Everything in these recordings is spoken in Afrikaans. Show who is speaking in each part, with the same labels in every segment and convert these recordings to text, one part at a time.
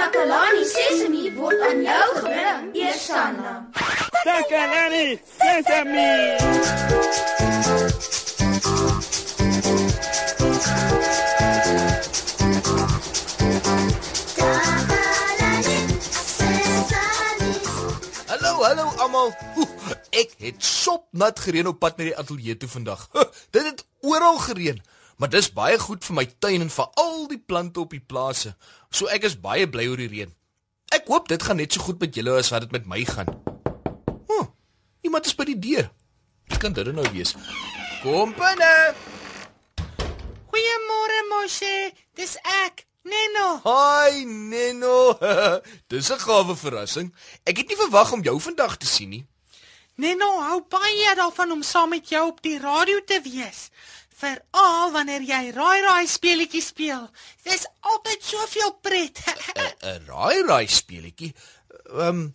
Speaker 1: Takalani Sesemi word aan jou gebring, Eersanna.
Speaker 2: Takalani Sesemi.
Speaker 3: Hallo, hallo almal. Ek het sopnat gereën op pad na die ateljee toe vandag. Dit het oral gereën, maar dis baie goed vir my tuin en vir al die plante op die plase. So ek is baie bly oor die reën. Ek hoop dit gaan net so goed met julle as wat dit met my gaan. Oh, iemand is by die deur. Wat kan dit nou wees? Kom binne.
Speaker 4: Goeiemôre Moshe, dis ek, Neno.
Speaker 3: Hi Neno. Dis 'n gawe verrassing. Ek het nie verwag om jou vandag te sien nie.
Speaker 4: Neno hou baie daarvan om saam met jou op die radio te wees. Veral wanneer jy raai raai speletjies speel. Dis altyd soveel pret.
Speaker 3: 'n raai raai speletjie. Ehm um,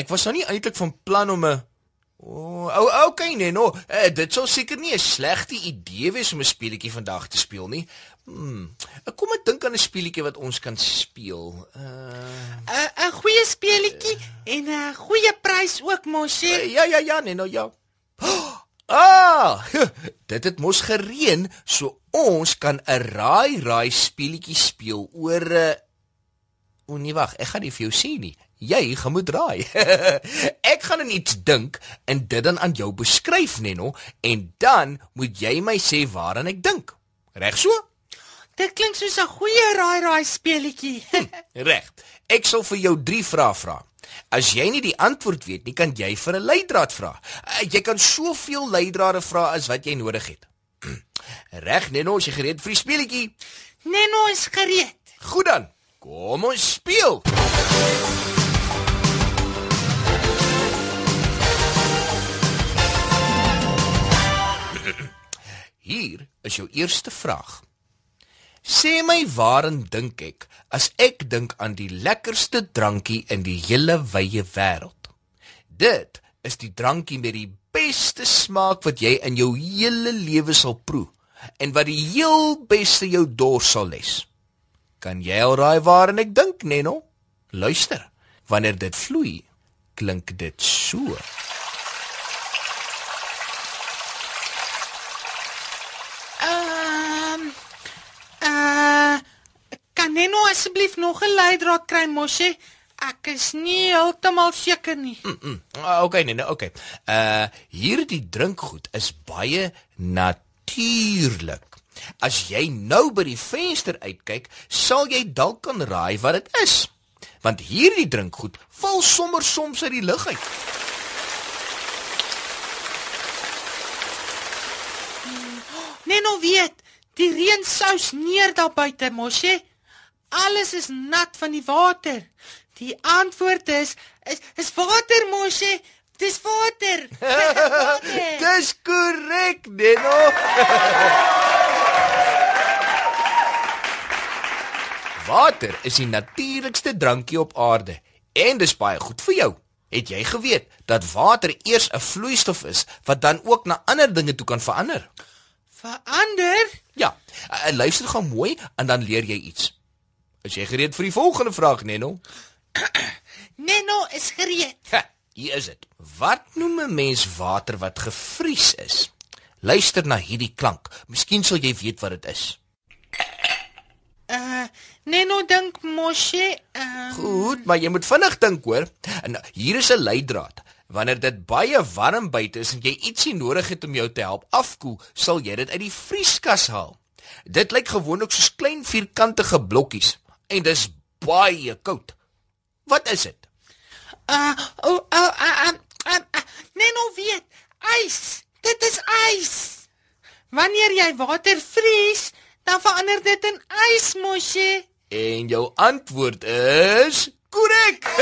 Speaker 3: ek was nou nie eintlik van plan om 'n O, oh, okay nee, no. Uh, dit sou seker nie 'n slegte idee wees om 'n speletjie vandag te speel nie. Hmm. Kom ek dink aan 'n speletjie wat ons kan speel. Uh
Speaker 4: 'n goeie speletjie en 'n goeie prys ook, Moshe.
Speaker 3: uh, Ja, ja, ja, nee, no, ja. Ah, dit het mos gereën, so ons kan 'n raai raai speletjie speel oor 'n uh, O nee, wag, ek gaan nie vir jou sê nie. Jy gaan moet raai. ek gaan aan iets dink en dit dan aan jou beskryf, Neno, en dan moet jy my sê waaraan ek dink. Reg so?
Speaker 4: Dit klink soos 'n goeie raai raai speletjie.
Speaker 3: Reg. Ek sal vir jou 3 vrae vra. As jy nie die antwoord weet nie, kan jy vir 'n leidraad vra. Uh, jy kan soveel leidrade vra as wat jy nodig het. Reg, Neno, is jy gereed vir die speletjie?
Speaker 4: Neno is gereed.
Speaker 3: Goed dan. Kom ons speel. Hier is jou eerste vraag. Sê my waarin dink ek as ek dink aan die lekkerste drankie in die hele wye wêreld? Dit is die drankie met die beste smaak wat jy in jou hele lewe sal proe en wat die heel beste jou dors sal les. Kan jy al raai waarin ek dink, Neno? Luister. Wanneer dit vloei, klink dit so.
Speaker 4: Ehm uh, kan Neno asseblief nog 'n leidraad kry, Moshe? Ek is nie heeltemal seker nie.
Speaker 3: Mm, mm. Ah, Okay, Neno, okay. Uh hierdie drinkgoed is baie natuurlik. As jy nou by die venster uitkyk, sal jy dalk kan raai wat dit is. Want hierdie drinkgoed val sommer soms uit die lug uit.
Speaker 4: Neno weet, die reën sous neer daar buite, Moshe. Alles is nat van die water. Die antwoord is is, is water, Moshe. Dis water. water.
Speaker 3: Dis korrek, Neno. Water is die natuurlikste drankie op aarde en dis baie goed vir jou. Het jy geweet dat water eers 'n vloeistof is wat dan ook na ander dinge toe kan verander?
Speaker 4: Verander?
Speaker 3: Ja, uh, luister gou mooi en dan leer jy iets. Is jy gereed vir die volgende vraag, Neno?
Speaker 4: Neno is gereed.
Speaker 3: Ha, hier is dit. Wat noem 'n mens water wat gevries is? Luister na hierdie klank. Miskien sal jy weet wat dit is.
Speaker 4: Uh Neno dink Moshe, uh
Speaker 3: Goed, maar jy moet vinnig dink, hoor. En hier is 'n leidraad. Wanneer dit baie warm buite is en jy ietsie nodig het om jou te help afkoel, sal jy dit uit die vrieskas haal. Dit lyk gewoonlik soos klein vierkantige blokkies en dis baie koud. Wat is dit?
Speaker 4: uh oh, oh uh, uh, uh, uh, Neno weet, ys. Dit is ys. Wanneer jy water vries, dan verander dit in ys, Moshe.
Speaker 3: En jou antwoord is korrek.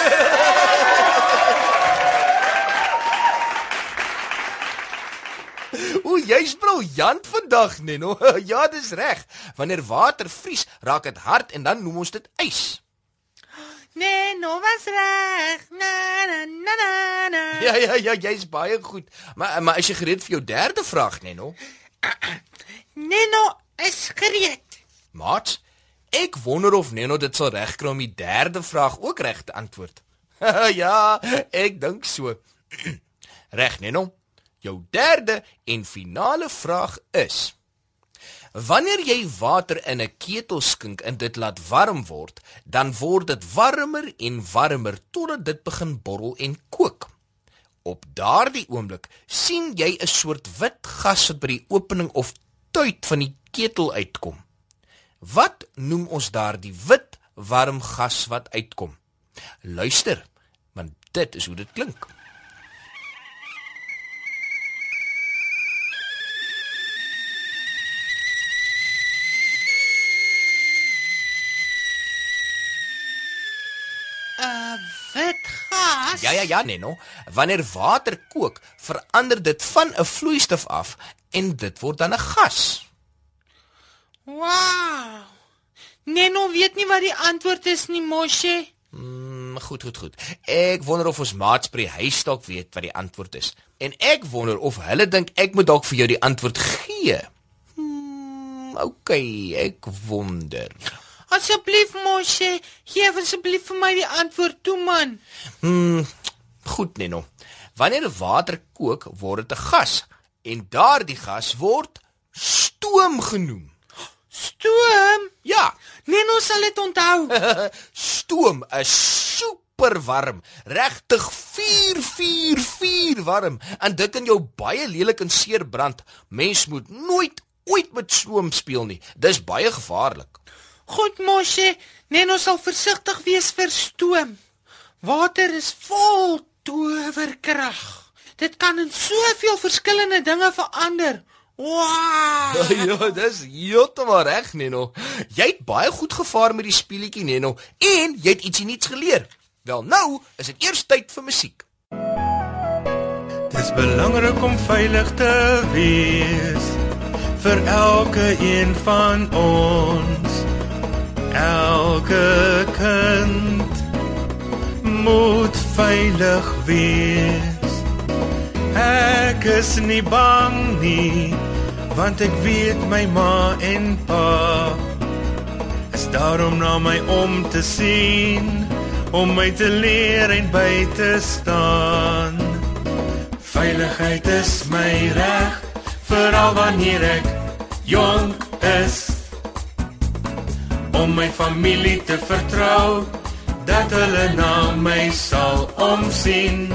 Speaker 3: O, jy's briljant vandag, Neno. Ja, dis reg. Wanneer water vries, raak dit hard en dan noem ons dit ys.
Speaker 4: Neno was reg. Na na na na. na.
Speaker 3: Ja, ja, ja, jy's baie goed. Maar maar is jy gereed vir jou derde vraag, Neno?
Speaker 4: Neno is gereed.
Speaker 3: Maat, Ek wonder of Neno dit sal regkry om die derde vraag ook reg te antwoord. ja, ek dink so. reg, Neno. Jou derde en finale vraag is: Wanneer jy water in 'n ketel skink en dit laat warm word, dan word dit warmer en warmer totdat dit begin borrel en kook. Op daardie oomblik sien jy 'n soort wit gas wat by die opening of tuit van die ketel uitkom. Wat noem ons daardie wit warm gas wat uitkom? Luister, want dit is hoe dit klink.
Speaker 4: Uh, wit gas.
Speaker 3: Ja ja ja, Neno. Wanneer water kook, verander dit van 'n vloeistof af en dit word dan 'n gas.
Speaker 4: Wow. Neno weet nie wat die antwoord is nie, Moshe.
Speaker 3: Mm, goed, goed, goed. Ek wonder of ons maats by die huis dalk weet wat die antwoord is. En ek wonder of hulle dink ek moet dalk vir jou die antwoord gee. Hmm, okay, ek wonder.
Speaker 4: Asseblief, Moshe, gee asseblief vir my die antwoord toe, man.
Speaker 3: Hmm, goed, Neno. Wanneer water kook, word dit 'n gas en daardie gas word stoom genoem.
Speaker 4: Stoom.
Speaker 3: Ja,
Speaker 4: Neno sal dit onthou.
Speaker 3: stoom is super warm, regtig 444 warm en dit kan jou baie lelik en seer brand. Mens moet nooit ooit met stoom speel nie. Dis baie gevaarlik.
Speaker 4: Goed, Moshe, Neno sal versigtig wees vir stoom. Water is vol towerkrag. Dit kan in soveel verskillende dinge verander. Wow!
Speaker 3: ja, dis heeltemal reg, Neno. Jy het baie goed gevaar met die speelietjie, Neno, en jy het ietsie nuuts geleer. Wel nou, is dit eers tyd vir musiek.
Speaker 5: Dis belangrik om veilig te wees vir elke een van ons. Elke kind moet veilig wees. Ek is nie bang nie, want ek weet my ma en pa is daarom na my om te sien, om my te leer en by te staan. Veiligheid is my reg, veral wanneer ek jonk is. Om my familie te vertrou, dat hulle na my sal omsien.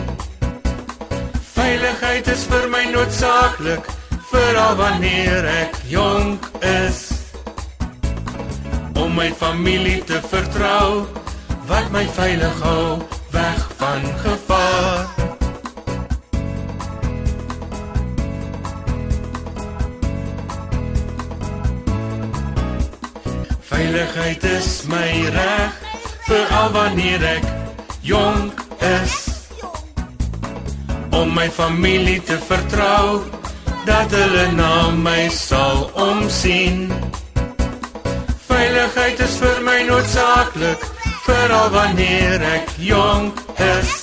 Speaker 5: Veiligheid is vir my noodsaaklik, veral wanneer ek jonk is. Om my familie te vertrou, wat my veilig hou weg van gevaar. Veiligheid is my reg, veral wanneer ek jonk is. Om my familie te vertrou, dat hulle na my sal omsien. Veiligheid is vir my noodsaaklik, veral wanneer ek jonk is.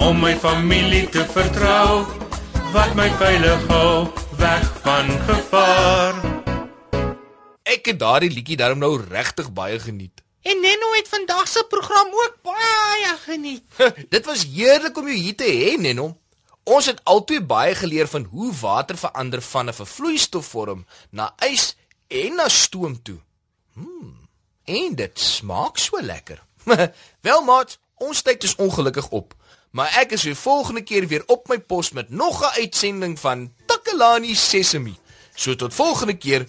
Speaker 5: Om my familie te vertrou, wat my veilig hou weg van gevaar.
Speaker 3: Ek het daardie liedjie daarom nou regtig baie geniet.
Speaker 4: En Neno het vandag se program ook baie geniet.
Speaker 3: Dit was heerlik om jou hier te hê, Neno. Ons het albei baie geleer van hoe water verander van 'n vervloeistofvorm na ys en na stoom toe. Hmm. En dit smaak so lekker. Wel maat, ons tyd is ongelukkig op. Maar ek is weer volgende keer weer op my pos met nog 'n uitsending van Takalani Sesemi. So tot volgende keer,